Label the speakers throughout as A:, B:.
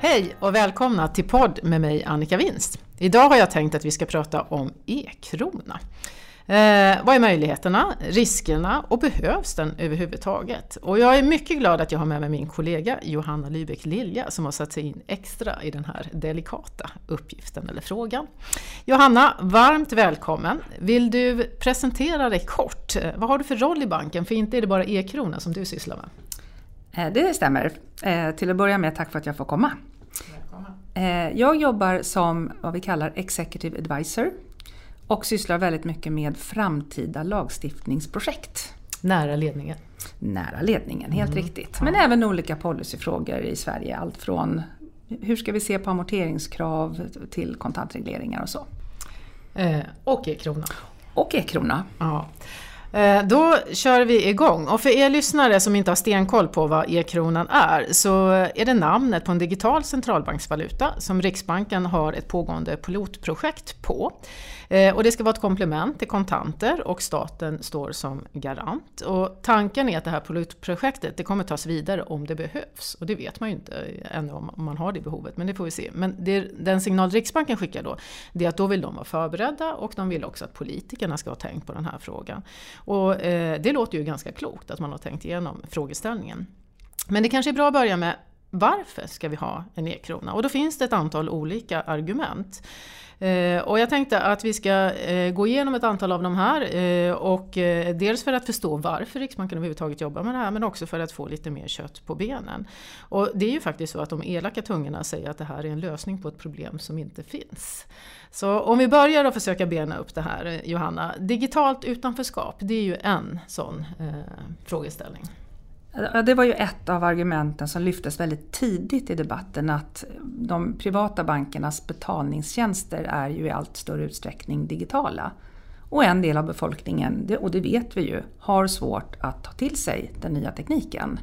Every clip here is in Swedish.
A: Hej och välkomna till podd med mig Annika Winst. Idag har jag tänkt att vi ska prata om e-krona. Eh, vad är möjligheterna, riskerna och behövs den överhuvudtaget? Och jag är mycket glad att jag har med mig min kollega Johanna Lybeck Lilja som har satt sig in extra i den här delikata uppgiften eller frågan. Johanna, varmt välkommen! Vill du presentera dig kort? Eh, vad har du för roll i banken? För inte är det bara e-krona som du sysslar med.
B: Eh, det stämmer. Eh, till att börja med, tack för att jag får komma. Välkommen. Jag jobbar som vad vi kallar Executive Advisor och sysslar väldigt mycket med framtida lagstiftningsprojekt.
A: Nära ledningen?
B: Nära ledningen, helt mm. riktigt. Men ja. även olika policyfrågor i Sverige. Allt från hur ska vi se på amorteringskrav till kontantregleringar och så.
A: Eh, och e-krona.
B: Och e-krona.
A: Ja. Eh, då kör vi igång. Och för er lyssnare som inte har stenkoll på vad e-kronan är så är det namnet på en digital centralbanksvaluta som Riksbanken har ett pågående pilotprojekt på. Eh, och det ska vara ett komplement till kontanter och staten står som garant. Och tanken är att det här pilotprojektet det kommer tas vidare om det behövs. Och det vet man ju inte ännu om man har det behovet, men det får vi se. Men det, den signal Riksbanken skickar då, det är att då vill de vara förberedda och de vill också att politikerna ska ha tänkt på den här frågan. Och eh, det låter ju ganska klokt att man har tänkt igenom frågeställningen. Men det kanske är bra att börja med varför ska vi ha en e-krona? Och då finns det ett antal olika argument. Eh, och jag tänkte att vi ska eh, gå igenom ett antal av de här eh, och eh, dels för att förstå varför Riksbanken överhuvudtaget jobbar med det här men också för att få lite mer kött på benen. Och det är ju faktiskt så att de elaka tungorna säger att det här är en lösning på ett problem som inte finns. Så om vi börjar att försöka bena upp det här eh, Johanna. Digitalt utanförskap, det är ju en sån eh, frågeställning.
B: Det var ju ett av argumenten som lyftes väldigt tidigt i debatten att de privata bankernas betalningstjänster är ju i allt större utsträckning digitala. Och en del av befolkningen, och det vet vi ju, har svårt att ta till sig den nya tekniken.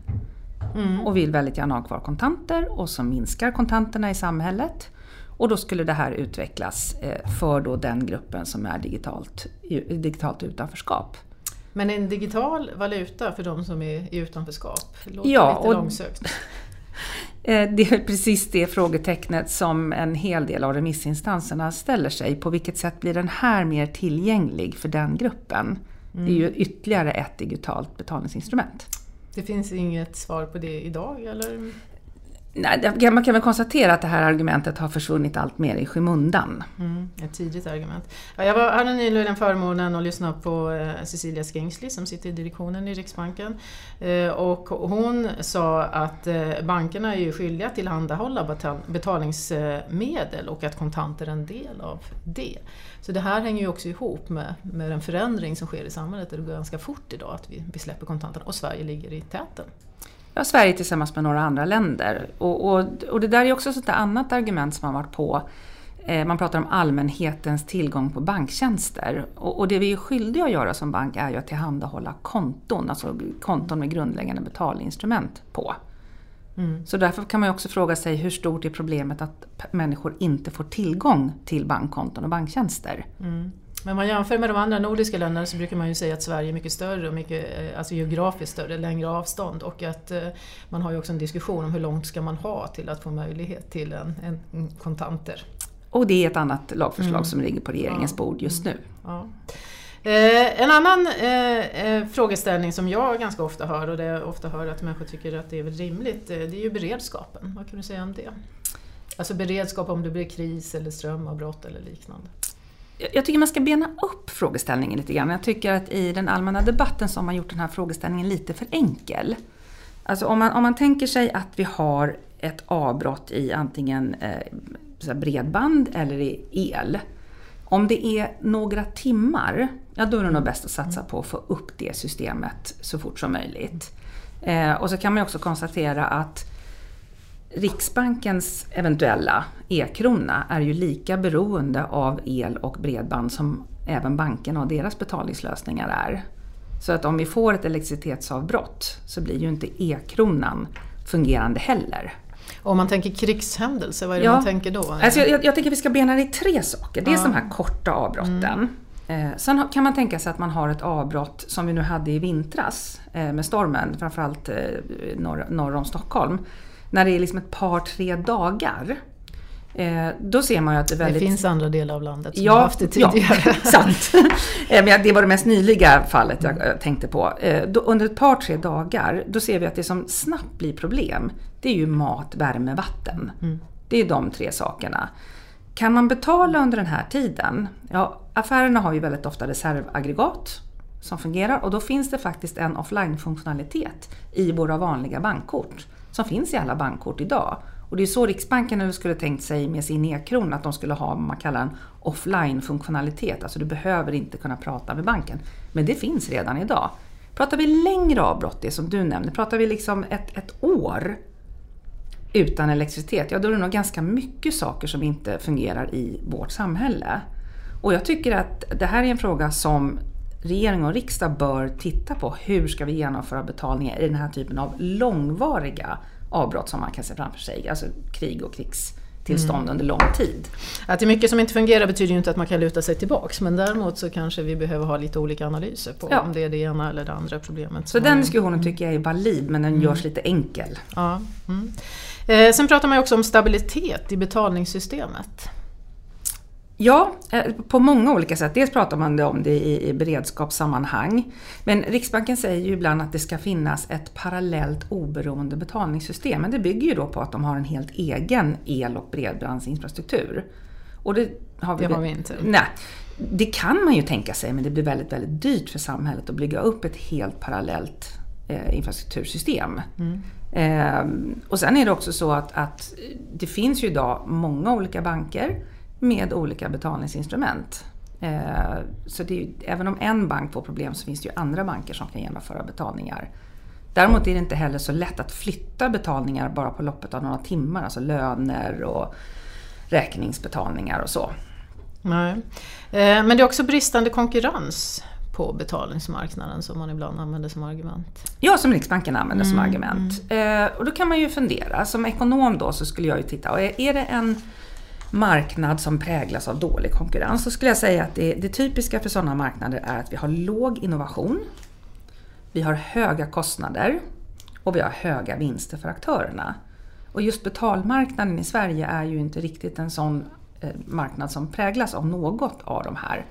B: Mm. Och vill väldigt gärna ha kvar kontanter och så minskar kontanterna i samhället. Och då skulle det här utvecklas eh, för då den gruppen som är digitalt, digitalt utanförskap.
A: Men en digital valuta för de som är i utanförskap? Låter ja, lite långsökt.
B: Eh, det är precis det frågetecknet som en hel del av remissinstanserna ställer sig. På vilket sätt blir den här mer tillgänglig för den gruppen? Mm. Det är ju mm. ytterligare ett digitalt betalningsinstrument.
A: Det finns inget svar på det idag eller?
B: Nej, man kan väl konstatera att det här argumentet har försvunnit allt mer i skymundan.
A: Mm, ett tidigt argument. Ja, jag var, hade nyligen förmånen att lyssna på eh, Cecilia Skingsley som sitter i direktionen i Riksbanken. Eh, och hon sa att eh, bankerna är ju skyldiga att tillhandahålla betalningsmedel och att kontanter är en del av det. Så det här hänger ju också ihop med, med den förändring som sker i samhället. Det går ganska fort idag att vi, vi släpper kontanterna och Sverige ligger i täten.
B: Ja, Sverige tillsammans med några andra länder. Och, och, och det där är också ett annat argument som har varit på. Eh, man pratar om allmänhetens tillgång på banktjänster. Och, och, det vi är skyldiga att göra som bank är ju att tillhandahålla konton, alltså konton med grundläggande betalningsinstrument på. Mm. Så därför kan man också fråga sig hur stort är problemet att människor inte får tillgång till bankkonton och banktjänster. Mm.
A: Men om man jämför med de andra nordiska länderna så brukar man ju säga att Sverige är mycket större och mycket, eh, alltså geografiskt större, längre avstånd och att eh, man har ju också en diskussion om hur långt ska man ha till att få möjlighet till en, en kontanter.
B: Och det är ett annat lagförslag mm. som ligger på regeringens ja. bord just
A: mm.
B: nu.
A: Ja. Eh, en annan eh, eh, frågeställning som jag ganska ofta hör och det jag ofta hör att människor tycker att det är rimligt, det är ju beredskapen. Vad kan du säga om det? Alltså beredskap om det blir kris eller strömavbrott eller liknande
B: jag tycker man ska bena upp frågeställningen lite grann. Jag tycker att i den allmänna debatten så har man gjort den här frågeställningen lite för enkel. Alltså om man, om man tänker sig att vi har ett avbrott i antingen eh, bredband eller i el. Om det är några timmar, ja då är det nog bäst att satsa på att få upp det systemet så fort som möjligt. Eh, och så kan man också konstatera att Riksbankens eventuella e-krona är ju lika beroende av el och bredband som även bankerna och deras betalningslösningar är. Så att om vi får ett elektricitetsavbrott så blir ju inte e-kronan fungerande heller.
A: Om man tänker krigshändelse, vad är det ja. man tänker då?
B: Alltså jag, jag tänker att vi ska bena i tre saker. Dels ja. de här korta avbrotten. Mm. Eh, sen kan man tänka sig att man har ett avbrott som vi nu hade i vintras eh, med stormen, framförallt eh, norr, norr om Stockholm när det är liksom ett par, tre dagar Eh, då ser man ju att det är väldigt...
A: Det finns andra delar av landet som ja, har haft det tidigare.
B: Ja, sant. Eh, det var det mest nyliga fallet jag mm. tänkte på. Eh, då, under ett par, tre dagar, då ser vi att det som snabbt blir problem, det är ju mat, värme, vatten. Mm. Det är de tre sakerna. Kan man betala under den här tiden? Ja, affärerna har ju väldigt ofta reservaggregat som fungerar och då finns det faktiskt en offline-funktionalitet i våra vanliga bankkort som finns i alla bankkort idag. Och det är så Riksbanken skulle tänkt sig med sin e-krona, att de skulle ha vad man kallar en offline-funktionalitet. Alltså du behöver inte kunna prata med banken. Men det finns redan idag. Pratar vi längre avbrott, det som du nämnde, pratar vi liksom ett, ett år utan elektricitet, ja då är det nog ganska mycket saker som inte fungerar i vårt samhälle. Och jag tycker att det här är en fråga som regering och riksdag bör titta på. Hur ska vi genomföra betalningar i den här typen av långvariga avbrott som man kan se framför sig, alltså krig och krigstillstånd mm. under lång tid.
A: Att det är mycket som inte fungerar betyder ju inte att man kan luta sig tillbaks men däremot så kanske vi behöver ha lite olika analyser på ja. om det är det ena eller det andra problemet.
B: Så den diskussionen tycker jag är valid men den mm. görs lite enkel.
A: Ja. Mm. Eh, sen pratar man ju också om stabilitet i betalningssystemet.
B: Ja, eh, på många olika sätt. Dels pratar man om det i, beredskapssammanhang. Men Riksbanken säger ju ibland att det ska finnas ett parallellt oberoende betalningssystem. Men det bygger ju då på att de har en helt egen el och bredbandsinfrastruktur.
A: Och det har vi, det har vi inte.
B: Nej. Det kan man ju tänka sig men det blir väldigt, väldigt dyrt för samhället att bygga upp ett helt parallellt eh, infrastruktursystem. Mm. Eh, och sen är det också så att, att det finns ju idag många olika banker med olika betalningsinstrument. Eh, så är, även om en bank får problem så finns det ju andra banker som kan genomföra betalningar. Däremot är det inte heller så lätt att flytta betalningar bara på loppet av några timmar, alltså löner och räkningsbetalningar och så.
A: Nej. Eh, men det är också bristande konkurrens på betalningsmarknaden som man ibland använder som argument.
B: Ja, som Riksbanken använder mm, som argument. Mm. Och då kan man ju fundera, som ekonom då så skulle jag ju titta, är det en marknad som präglas av dålig konkurrens så skulle jag säga att det, det typiska för sådana marknader är att vi har låg innovation, vi har höga kostnader och vi har höga vinster för aktörerna. Och just betalmarknaden i Sverige är ju inte riktigt en sån eh, marknad som präglas av något av de här.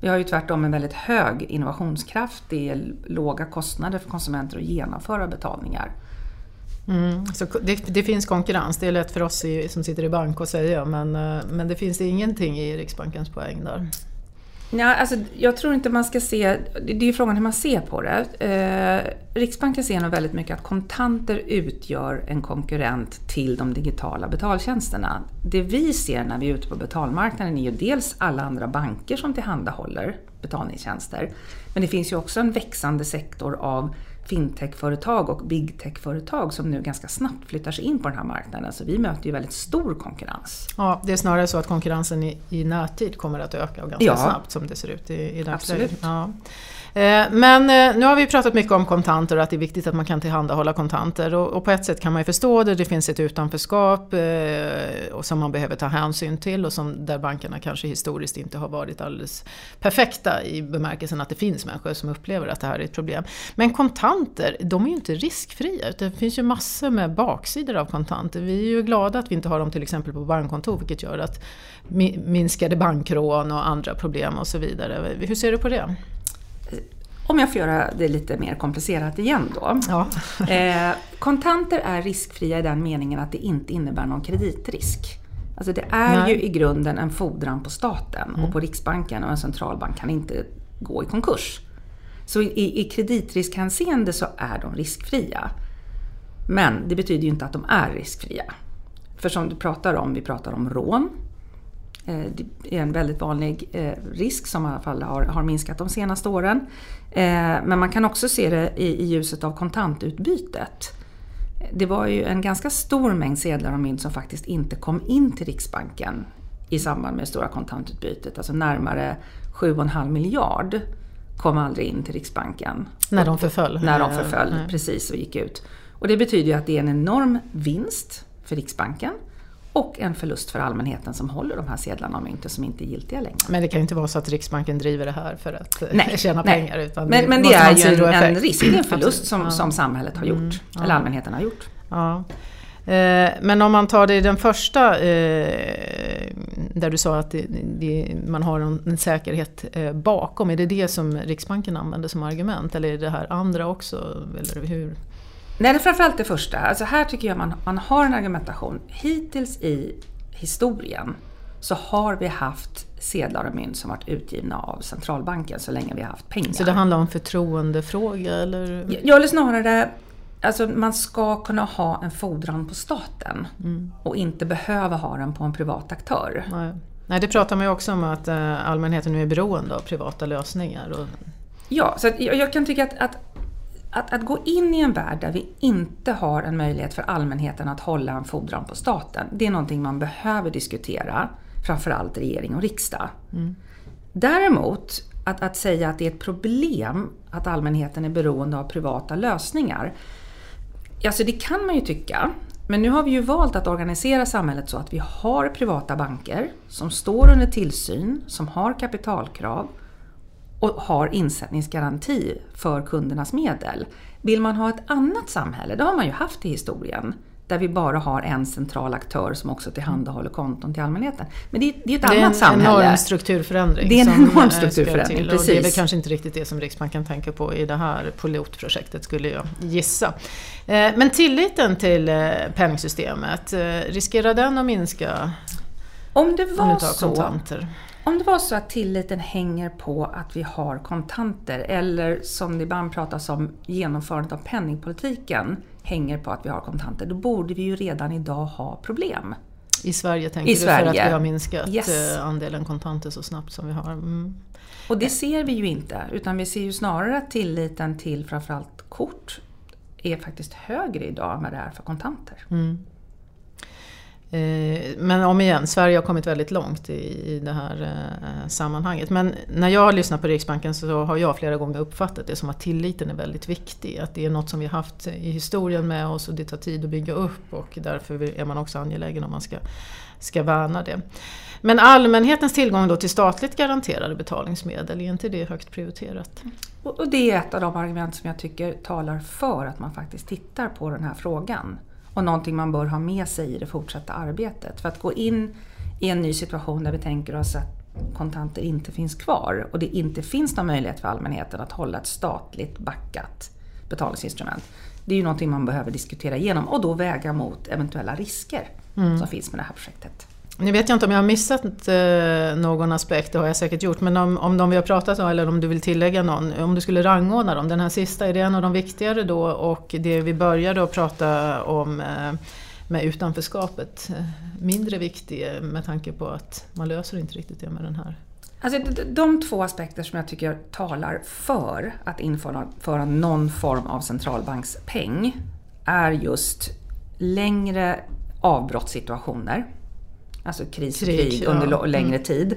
B: Vi har ju tvärtom en väldigt hög innovationskraft, det är låga kostnader för konsumenter att genomföra betalningar.
A: Mm, så det, det, finns konkurrens, det är lätt för oss i, som sitter i bank att säga men, eh, men det finns ingenting i Riksbankens poäng där.
B: Ja, alltså, jag tror inte man ska se, det är ju frågan hur man ser på det. Eh, Riksbanken ser nog väldigt mycket att kontanter utgör en konkurrent till de digitala betaltjänsterna. Det vi ser när vi är ute på betalmarknaden är ju dels alla andra banker som tillhandahåller betalningstjänster. Men det finns ju också en växande sektor av fintechföretag och big tech-företag som nu ganska snabbt flyttar sig in på den här marknaden. Så vi möter ju väldigt stor konkurrens.
A: Ja, det är snarare så att konkurrensen i, i närtid kommer att öka och ganska ja. snabbt som det ser ut i, i dagsläget. Ja. Eh, men eh, nu har vi pratat mycket om kontanter och att det är viktigt att man kan tillhandahålla kontanter. Och, på ett sätt kan man ju förstå det, det finns ett utanförskap eh, som man behöver ta hänsyn till och som, där bankerna kanske historiskt inte har varit alldeles perfekta i bemärkelsen att det finns människor som upplever att det här är ett problem. Men kontanter, de är ju inte riskfria. Det finns ju massor med baksidor av kontanter. Vi är ju glada att vi inte har dem till exempel på bankkontor vilket gör att minskade bankrån och andra problem och så vidare. Hur ser du på det?
B: Om jag får göra det lite mer komplicerat igen då. Ja. eh, kontanter är riskfria i den meningen att det inte innebär någon kreditrisk. Alltså det är Nej. ju i grunden en fordran på staten mm. och på Riksbanken och en centralbank kan inte gå i konkurs. Så i, i kreditriskhänseende så är de riskfria. Men det betyder ju inte att de är riskfria. För som du pratar om, vi pratar om rån, det är en väldigt vanlig eh, risk som i alla fall har, har minskat de senaste åren. Eh, men man kan också se det i, i ljuset av kontantutbytet. Det var ju en ganska stor mängd sedlar och mynt som faktiskt inte kom in till Riksbanken i samband med det stora kontantutbytet. Alltså närmare 7,5 miljard kom aldrig in till Riksbanken.
A: När de förföll?
B: När de förföll, precis och gick ut. Och det betyder ju att det är en enorm vinst för Riksbanken och en förlust för allmänheten som håller de här sedlarna och mynten som inte är giltiga längre.
A: Men det kan ju inte vara så att Riksbanken driver det här för att eh, nej, tjäna nej. pengar. Utan
B: men, men det är ju en, en risk, det en förlust som, ja. som samhället har gjort, mm, ja. eller allmänheten har gjort.
A: Ja. Eh, men om man tar det i den första, eh, där du sa att det, det, man har en, en säkerhet eh, bakom, är det det som Riksbanken använder som argument eller är det här andra också? Eller hur?
B: Nej, framförallt det första. Alltså här tycker jag man, man har en argumentation. Hittills i historien så har vi haft sedlar och mynt som varit utgivna av centralbanken så länge vi har haft pengar.
A: Så det handlar om förtroendefråga eller?
B: Ja, eller snarare Alltså man ska kunna ha en fordran på staten mm. och inte behöva ha den på en privat aktör.
A: Nej. Nej, det pratar man ju också om att eh, allmänheten nu är beroende av privata lösningar. Och...
B: Ja, så jag kan tycka att, att, att, att, gå in i en värld där vi inte har en möjlighet för allmänheten att hålla en fordran på staten, det är någonting man behöver diskutera, framförallt regering och riksdag. Mm. Däremot, att, att säga att det är ett problem att allmänheten är beroende av privata lösningar, Alltså det kan man ju tycka. Men nu har vi ju valt att organisera samhället så att vi har privata banker som står under tillsyn, som har kapitalkrav och har insättningsgaranti för kundernas medel. Vill man ha ett annat samhälle, det har man ju haft i historien, där vi bara har en central aktör som också tillhandahåller konton till allmänheten. Men det är, det är ett det är annat samhälle.
A: Det är en enorm strukturförändring.
B: Det är en enorm strukturförändring,
A: till, precis. Och det är väl kanske inte riktigt det som Riksbanken tänker på i det här pilotprojektet skulle jag gissa. Eh, men tilliten till eh, penningsystemet, eh, riskerar den att minska?
B: Om det var så kontanter? Om det var så att tilliten hänger på att vi har kontanter eller som det ibland pratas om genomförandet av penningpolitiken hänger på att vi har kontanter, då borde vi ju redan idag ha problem.
A: I Sverige tänker I du Sverige. för att vi har minskat yes. Eh, andelen kontanter så snabbt som vi har? Mm.
B: Och det ser vi ju inte, utan vi ser ju snarare att tilliten till framförallt kort är faktiskt högre idag än vad det är för kontanter. Mm.
A: Eh, men om igen, Sverige har kommit väldigt långt i, det här eh, eh, sammanhanget. Men när jag har lyssnat på Riksbanken så har jag flera gånger uppfattat det som att tilliten är väldigt viktig. Att det är något som vi har haft i historien med oss och det tar tid att bygga upp och därför är man också angelägen om man ska, ska värna det. Men allmänhetens tillgång då till statligt garanterade betalningsmedel, är inte det högt prioriterat?
B: Och det är ett av de argument som jag tycker talar för att man faktiskt tittar på den här frågan och någonting man bör ha med sig i det fortsatta arbetet. För att gå in i en ny situation där vi tänker oss att kontanter inte finns kvar och det inte finns någon möjlighet för allmänheten att hålla ett statligt backat betalningsinstrument. Det är ju någonting man behöver diskutera igenom och då väga mot eventuella risker mm. som finns med det här projektet.
A: Nu vet jag inte om jag har missat eh, någon aspekt, det har jag säkert gjort, men om, om de vi har pratat om eller om du vill tillägga någon, om du skulle rangordna dem, den här sista, är det en av de viktigare då och det vi började att prata om eh, med utanförskapet, eh, mindre viktig med tanke på att man löser inte riktigt det med den här.
B: Alltså, de två aspekter som jag tycker talar för att införa någon form av centralbankspeng är just längre avbrottssituationer alltså kris och krig, krig under ja. längre mm. tid.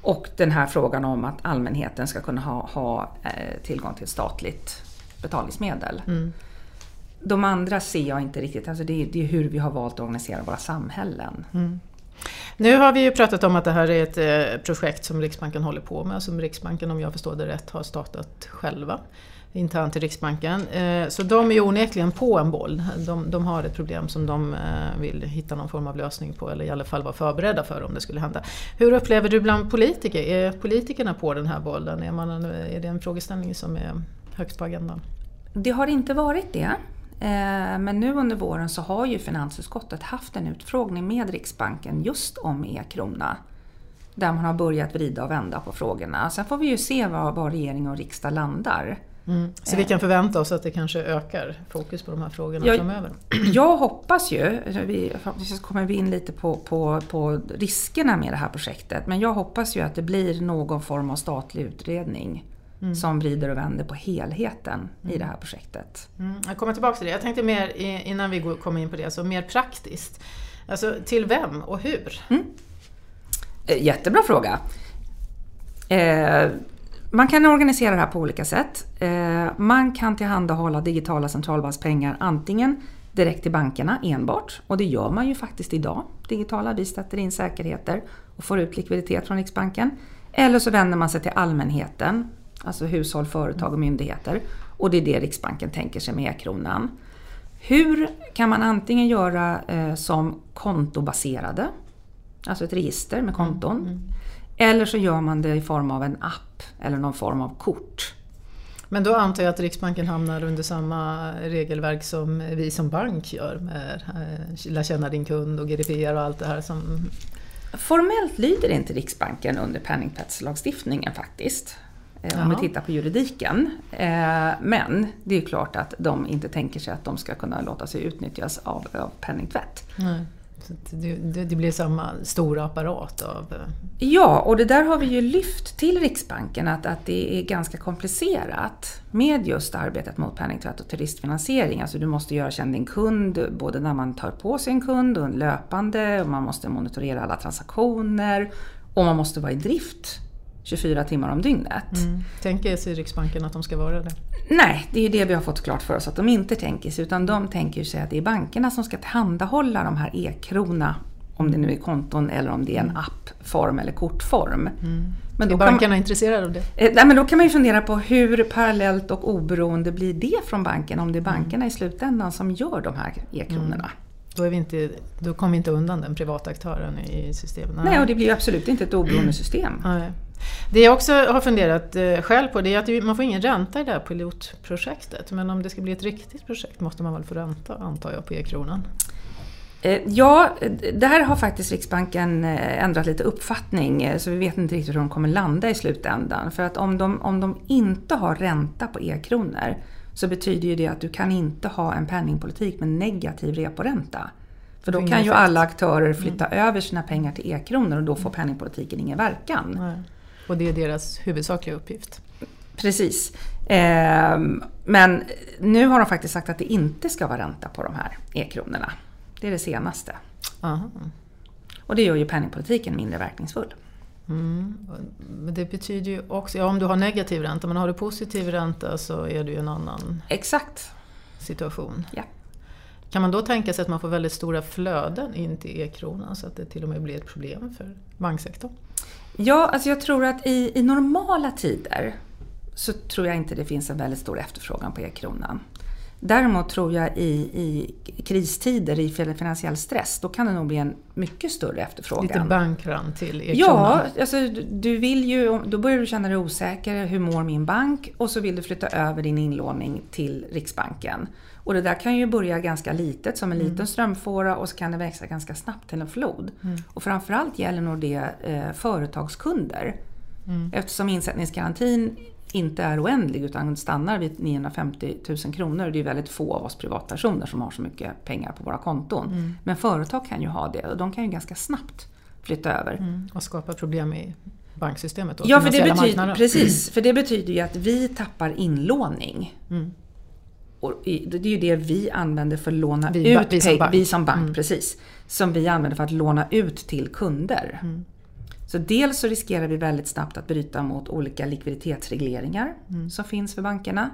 B: Och den här frågan om att allmänheten ska kunna ha, ha eh, tillgång till statligt betalningsmedel. Mm. De andra ser jag inte riktigt, alltså det, är, det är hur vi har valt att organisera våra samhällen. Mm.
A: Nu har vi ju pratat om att det här är ett eh, projekt som Riksbanken håller på med, som Riksbanken om jag förstår det rätt har startat själva internt i Riksbanken. Eh, så de är onekligen på en boll. De, de, har ett problem som de eh, vill hitta någon form av lösning på eller i alla fall vara förberedda för om det skulle hända. Hur upplever du bland politiker? Är politikerna på den här bollen? Är, man, är det en frågeställning som är högst på agendan?
B: Det har inte varit det. Eh, men nu under våren så har ju finansutskottet haft en utfrågning med Riksbanken just om e-krona. Där man har börjat vrida och vända på frågorna. Sen får vi ju se var, var regering och riksdag landar.
A: Mm. Så vi kan förvänta oss att det kanske ökar fokus på de här frågorna jag, framöver?
B: Jag hoppas ju, vi, förhoppningsvis kommer vi in lite på, på, på riskerna med det här projektet, men jag hoppas ju att det blir någon form av statlig utredning Mm. som vrider och vänder på helheten mm. i det här projektet.
A: Mm. Jag kommer tillbaka till det. Jag tänkte mer innan vi kommer in på det, alltså mer praktiskt. Alltså till vem och hur? Mm.
B: Eh, jättebra fråga. Eh, man kan organisera det här på olika sätt. Eh, man kan tillhandahålla digitala centralbankspengar antingen direkt till bankerna enbart och det gör man ju faktiskt idag. Digitala, vi sätter in säkerheter och får ut likviditet från Riksbanken. Eller så vänder man sig till allmänheten, alltså hushåll, företag och myndigheter. Och det är det Riksbanken tänker sig med e-kronan. Hur kan man antingen göra eh, som kontobaserade, alltså ett register med konton, mm, mm eller så gör man det i form av en app eller någon form av kort.
A: Men då antar jag att Riksbanken hamnar under samma regelverk som vi som bank gör med eh, lära känna din kund och GDPR och allt det här som...
B: Formellt lyder inte Riksbanken under penningtvättslagstiftningen faktiskt. Jaha. Eh, om vi tittar på juridiken. Eh, men det är klart att de inte tänker sig att de ska kunna låta sig utnyttjas av, av penningtvätt. Nej.
A: Det, det, det, blir samma stora apparat av... Eh,
B: ja, och det där har vi ju lyft till Riksbanken att, att det är ganska komplicerat med just arbetet mot penningtvätt och turistfinansiering. Alltså du måste göra känd din kund både när man tar på sig en kund och löpande och man måste monitorera alla transaktioner och man måste vara i drift 24 timmar om dygnet. Mm.
A: Tänker sig Riksbanken att de ska vara det?
B: Nej, det är ju det vi har fått klart för oss att de inte tänker sig. Utan de tänker sig att det är bankerna som ska tillhandahålla de här e-krona. Om det nu är konton eller om det är en mm. appform eller kortform.
A: Mm. Men då är bankerna man, intresserade av det?
B: Eh, nej, men då kan man ju fundera på hur parallellt och oberoende blir det från banken om det är mm. bankerna i slutändan som gör de här e-kronorna. Mm.
A: Då, är vi inte, då kommer vi inte undan den privata aktören i systemet.
B: Nej, och det blir ju absolut inte ett oberoende system. Nej.
A: Det jag också har funderat eh, själv på det är att man får ingen ränta i det här pilotprojektet. Men om det ska bli ett riktigt projekt måste man väl få ränta antar jag på e-kronan?
B: Eh, ja, där har faktiskt Riksbanken eh, ändrat lite uppfattning så vi vet inte riktigt hur de kommer landa i slutändan. För att om de, om de inte har ränta på e-kronor så betyder ju det att du kan inte ha en penningpolitik med negativ reporänta. För då kan ju alla aktörer flytta mm. över sina pengar till e-kronor och då får penningpolitiken ingen verkan. Nej.
A: Och det är deras huvudsakliga uppgift.
B: Precis. Eh, men nu har de faktiskt sagt att det inte ska vara ränta på de här e-kronorna. Det är det senaste. Aha. Och det gör ju penningpolitiken mindre verkningsfull.
A: Mm. Det betyder ju också, ja om du har negativ ränta, men har du positiv ränta så är det ju en annan
B: Exakt.
A: situation.
B: Ja.
A: Kan man då tänka sig att man får väldigt stora flöden in till e-kronan så att det till och med blir ett problem för banksektorn?
B: Ja, alltså jag tror att i, i normala tider så tror jag inte det finns en väldigt stor efterfrågan på e-kronan. Däremot tror jag i, i kristider, i finansiell stress, då kan det nog bli en mycket större efterfrågan.
A: Lite bankrun till
B: e-kronan? Ja, alltså, du vill ju, då börjar du känna dig osäker. Hur mår min bank? Och så vill du flytta över din inlåning till Riksbanken. Och det där kan ju börja ganska litet, som en mm. liten strömfåra och så kan det växa ganska snabbt till en flod. Mm. Och framförallt gäller nog det eh, företagskunder. Mm. Eftersom insättningsgarantin inte är oändlig utan stannar vid 950 000 kronor. Det är väldigt få av oss privatpersoner som har så mycket pengar på våra konton. Mm. Men företag kan ju ha det och de kan ju ganska snabbt flytta över. Mm.
A: Och skapa problem i banksystemet då?
B: Ja, för det, betyder, precis, för det betyder ju att vi tappar inlåning. Mm. Och det är ju det vi använder för att låna vi, ut vi som bank, vi som bank mm. precis. Som vi använder för att låna ut till kunder. Mm. Så dels så riskerar vi väldigt snabbt att bryta mot olika likviditetsregleringar mm. som finns för bankerna.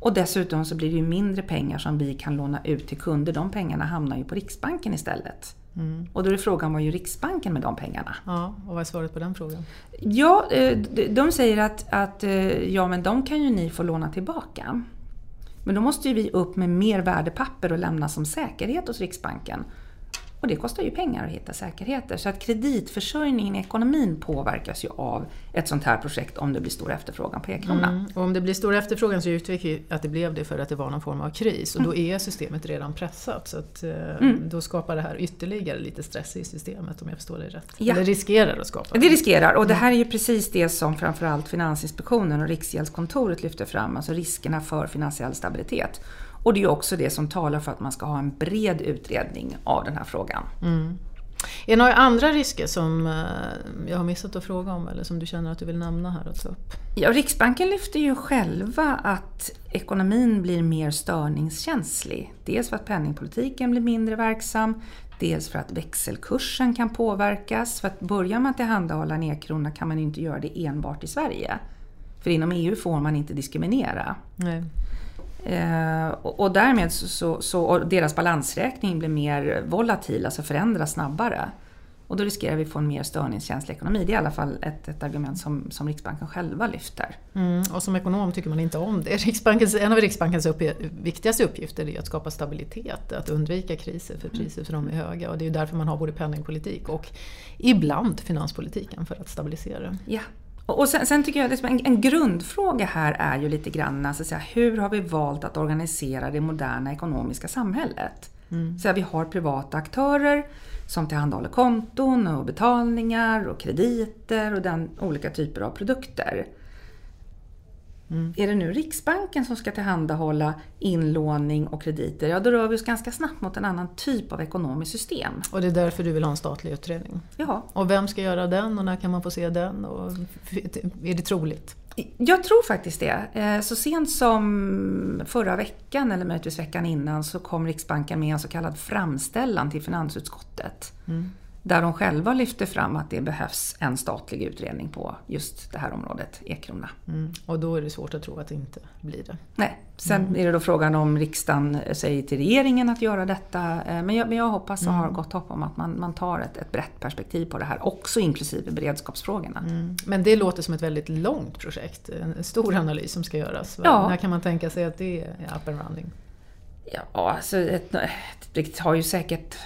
B: Och dessutom så blir det ju mindre pengar som vi kan låna ut till kunder. De pengarna hamnar ju på Riksbanken istället. Mm. Och då är frågan, vad gör Riksbanken med de pengarna?
A: Ja, och vad är svaret på den frågan?
B: Ja, eh, de säger att, att eh, ja, men de kan ju ni få låna tillbaka. Men då måste ju vi upp med mer värdepapper och lämna som säkerhet hos Riksbanken. Och det kostar ju pengar att hitta säkerheter. Så att kreditförsörjningen i ekonomin påverkas ju av ett sånt här projekt om det blir stor efterfrågan på e-krona. Mm.
A: Och om det blir stor efterfrågan så utvecklar vi att det blev det för att det var någon form av kris. Och då mm. är systemet redan pressat. Så att, eh, mm. då skapar det här ytterligare lite stress i systemet om jag förstår det rätt. Ja. Eller riskerar att skapa.
B: Det riskerar och det mm. här är ju precis det som framförallt Finansinspektionen och Riksgäldskontoret lyfter fram. Alltså riskerna för finansiell stabilitet. Och det är också det som talar för att man ska ha en bred utredning av den här frågan. Mm.
A: Är det några andra risker som eh, jag har missat att fråga om eller som du känner att du vill nämna här och ta upp?
B: Ja, Riksbanken lyfter ju själva att ekonomin blir mer störningskänslig. Dels för att penningpolitiken blir mindre verksam, dels för att växelkursen kan påverkas. För att börjar man tillhandahålla en e-krona kan man inte göra det enbart i Sverige. För inom EU får man inte diskriminera. Nej. Eh, och, och, därmed så, så, så deras balansräkning blir mer volatil, alltså förändras snabbare. Och då riskerar vi att få en mer störningskänslig ekonomi. Det är i alla fall ett, ett argument som, som Riksbanken själva lyfter.
A: Mm, och som ekonom tycker man inte om det. Riksbankens, en av Riksbankens upp, viktigaste uppgifter är att skapa stabilitet, att undvika kriser för priser för de är höga. Och det är därför man har både penningpolitik och ibland finanspolitiken för att stabilisera.
B: Ja, och sen, sen, tycker jag att en, en, grundfråga här är ju lite grann alltså, hur har vi valt att organisera det moderna ekonomiska samhället? Mm. Så vi har privata aktörer som tillhandahåller konton och betalningar och krediter och den olika typer av produkter. Mm. Är det nu Riksbanken som ska tillhandahålla inlåning och krediter, ja då rör vi oss ganska snabbt mot en annan typ av ekonomiskt system.
A: Och det är därför du vill ha en statlig utredning?
B: Ja.
A: Och vem ska göra den och när kan man få se den? Och är det troligt?
B: Jag tror faktiskt det. Eh, så sent som förra veckan, eller möjligtvis veckan innan, så kom Riksbanken med en så kallad framställan till finansutskottet. Mm. Där de själva lyfter fram att det behövs en statlig utredning på just det här området, Ekrona.
A: Mm. Och då är det svårt att tro att det inte blir det.
B: Nej, sen mm. är det då frågan om riksdagen säger till regeringen att göra detta. Eh, men jag, men jag hoppas och har mm. gott hopp om att man, man tar ett, ett brett perspektiv på det här, också inklusive beredskapsfrågorna. Mm.
A: Men det låter som ett väldigt långt projekt, en stor analys som ska göras. Ja. När kan man tänka sig att det är up and running?
B: Ja, alltså ett, det har ju säkert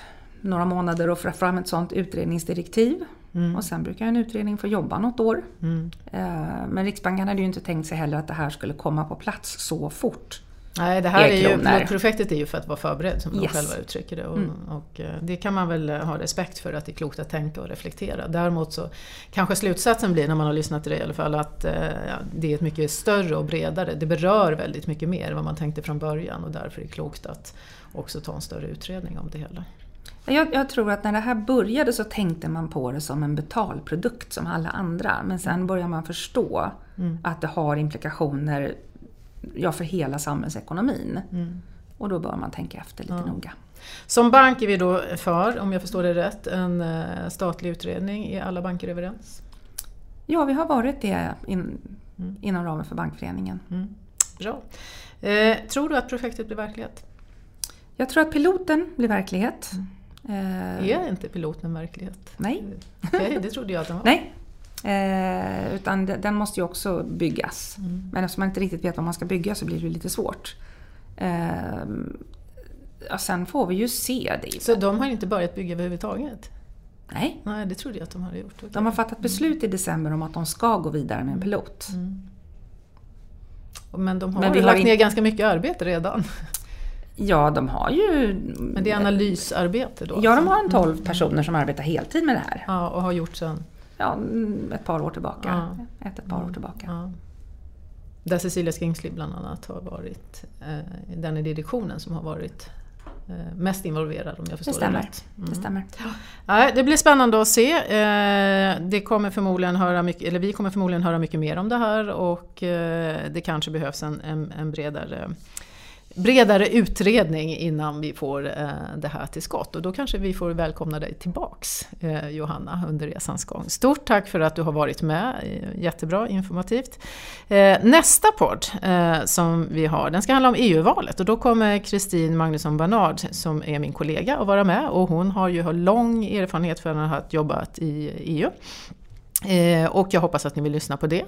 B: några månader och få fram ett sådant utredningsdirektiv. Mm. Och sen brukar en utredning få jobba något år. Mm. Eh, men Riksbanken hade ju inte tänkt sig heller att det här skulle komma på plats så fort.
A: Nej, det här är ju, pilotprojektet är ju för att vara förberedd som yes. de själva uttrycker det. Och, mm. och, eh, det kan man väl ha respekt för att det är klokt att tänka och reflektera. Däremot så kanske slutsatsen blir, när man har lyssnat till det i alla fall, att eh, det är ett mycket större och bredare, det berör väldigt mycket mer än vad man tänkte från början och därför är det klokt att också ta en större utredning om det hela.
B: Jag, jag, tror att när det här började så tänkte man på det som en betalprodukt som alla andra. Men sen börjar man förstå mm. att det har implikationer ja, för hela samhällsekonomin. Mm. Och då bör man tänka efter lite ja. noga.
A: Som bank är vi då för, om jag förstår det rätt, en eh, statlig utredning. Är alla banker överens?
B: Ja, vi har varit det in, mm. inom ramen för Bankföreningen.
A: Mm. Bra. Eh, tror du att projektet blir verklighet?
B: Jag tror att piloten blir verklighet. Mm.
A: Eh, är inte piloten verklighet?
B: Nej.
A: Okay, det trodde jag att den var.
B: Nej. Eh, utan den måste ju också byggas. Mm. Men eftersom man inte riktigt vet vad man ska bygga så blir det lite svårt. Eh, ja, sen får vi ju se det.
A: Så de har inte börjat bygga överhuvudtaget?
B: Nej.
A: Nej, det trodde jag att de hade gjort. Okay.
B: De har fattat beslut i december om att de ska gå vidare med en pilot. Mm.
A: Men de har Men vi lagt har ner ganska mycket arbete redan.
B: Ja, de har ju...
A: Men det är analysarbete då?
B: Ja, de har en 12 mm. personer som arbetar heltid med det här.
A: Ja, och har gjort sen?
B: Ja, ett par år tillbaka. Ja. Ett, ett par år mm. tillbaka. Ja.
A: Där Cecilia Skingsley bland annat har varit eh, den i direktionen som har varit eh, mest involverad om jag förstår det,
B: stämmer.
A: det rätt.
B: Mm. Det stämmer.
A: Ja, det blir spännande att se. Eh, det kommer förmodligen höra mycket, eller vi kommer förmodligen höra mycket mer om det här och eh, det kanske behövs en, en, en bredare bredare utredning innan vi får eh, det här till skott. Och då kanske vi får välkomna dig tillbaks eh, Johanna under resans gång. Stort tack för att du har varit med, eh, jättebra, informativt. Nästa podd som vi har, den ska handla om EU-valet och då kommer Kristin Magnusson Barnard som är min kollega att vara med och hon har ju lång erfarenhet från att ha jobbat i EU. Eh, och jag hoppas att ni vill lyssna på det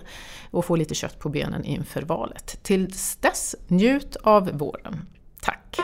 A: och få lite kött på benen inför valet. Tills dess, njut av våren. Tack!